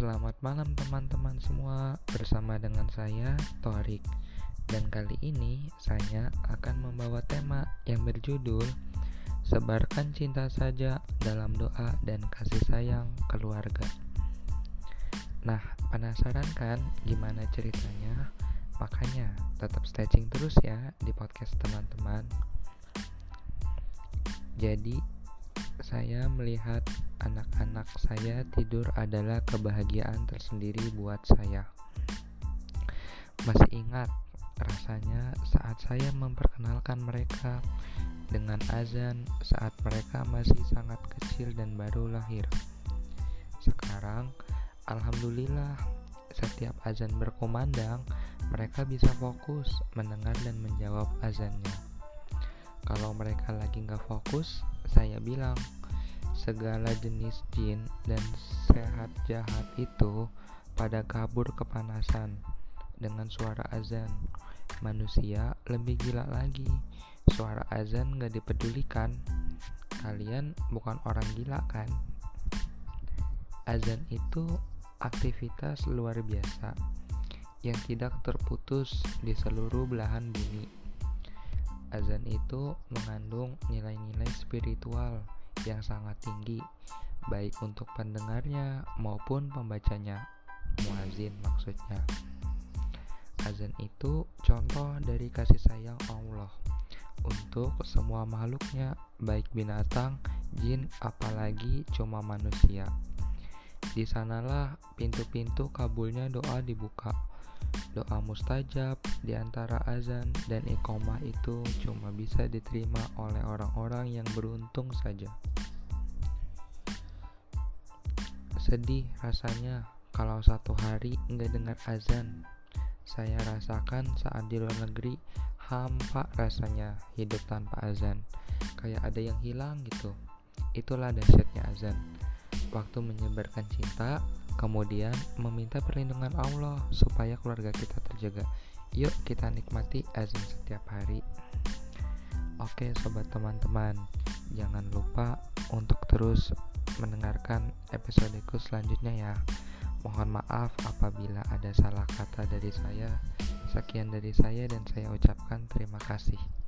Selamat malam teman-teman semua. Bersama dengan saya Torik. Dan kali ini saya akan membawa tema yang berjudul Sebarkan cinta saja dalam doa dan kasih sayang keluarga. Nah penasaran kan gimana ceritanya? Makanya tetap stretching terus ya di podcast teman-teman. Jadi saya melihat anak-anak saya tidur adalah kebahagiaan tersendiri buat saya. Masih ingat rasanya saat saya memperkenalkan mereka dengan azan saat mereka masih sangat kecil dan baru lahir. Sekarang, alhamdulillah, setiap azan berkumandang, mereka bisa fokus mendengar dan menjawab azannya. Kalau mereka lagi nggak fokus, saya bilang, segala jenis jin dan sehat jahat itu pada kabur kepanasan dengan suara azan. Manusia lebih gila lagi. Suara azan gak dipedulikan. Kalian bukan orang gila kan? Azan itu aktivitas luar biasa yang tidak terputus di seluruh belahan bumi. Azan itu mengandung nilai-nilai spiritual yang sangat tinggi, baik untuk pendengarnya maupun pembacanya. Muazin maksudnya. Azan itu contoh dari kasih sayang Allah untuk semua makhluknya, baik binatang, jin, apalagi cuma manusia. Di sanalah pintu-pintu kabulnya doa dibuka. Doa mustajab di antara azan dan iqomah itu cuma bisa diterima oleh orang-orang yang beruntung saja. Sedih rasanya kalau satu hari nggak dengar azan. Saya rasakan saat di luar negeri hampa rasanya hidup tanpa azan. Kayak ada yang hilang gitu. Itulah dahsyatnya azan. Waktu menyebarkan cinta, kemudian meminta perlindungan Allah supaya keluarga kita terjaga. Yuk kita nikmati azan setiap hari. Oke sobat teman-teman, jangan lupa untuk terus mendengarkan episodeku selanjutnya ya. Mohon maaf apabila ada salah kata dari saya. Sekian dari saya dan saya ucapkan terima kasih.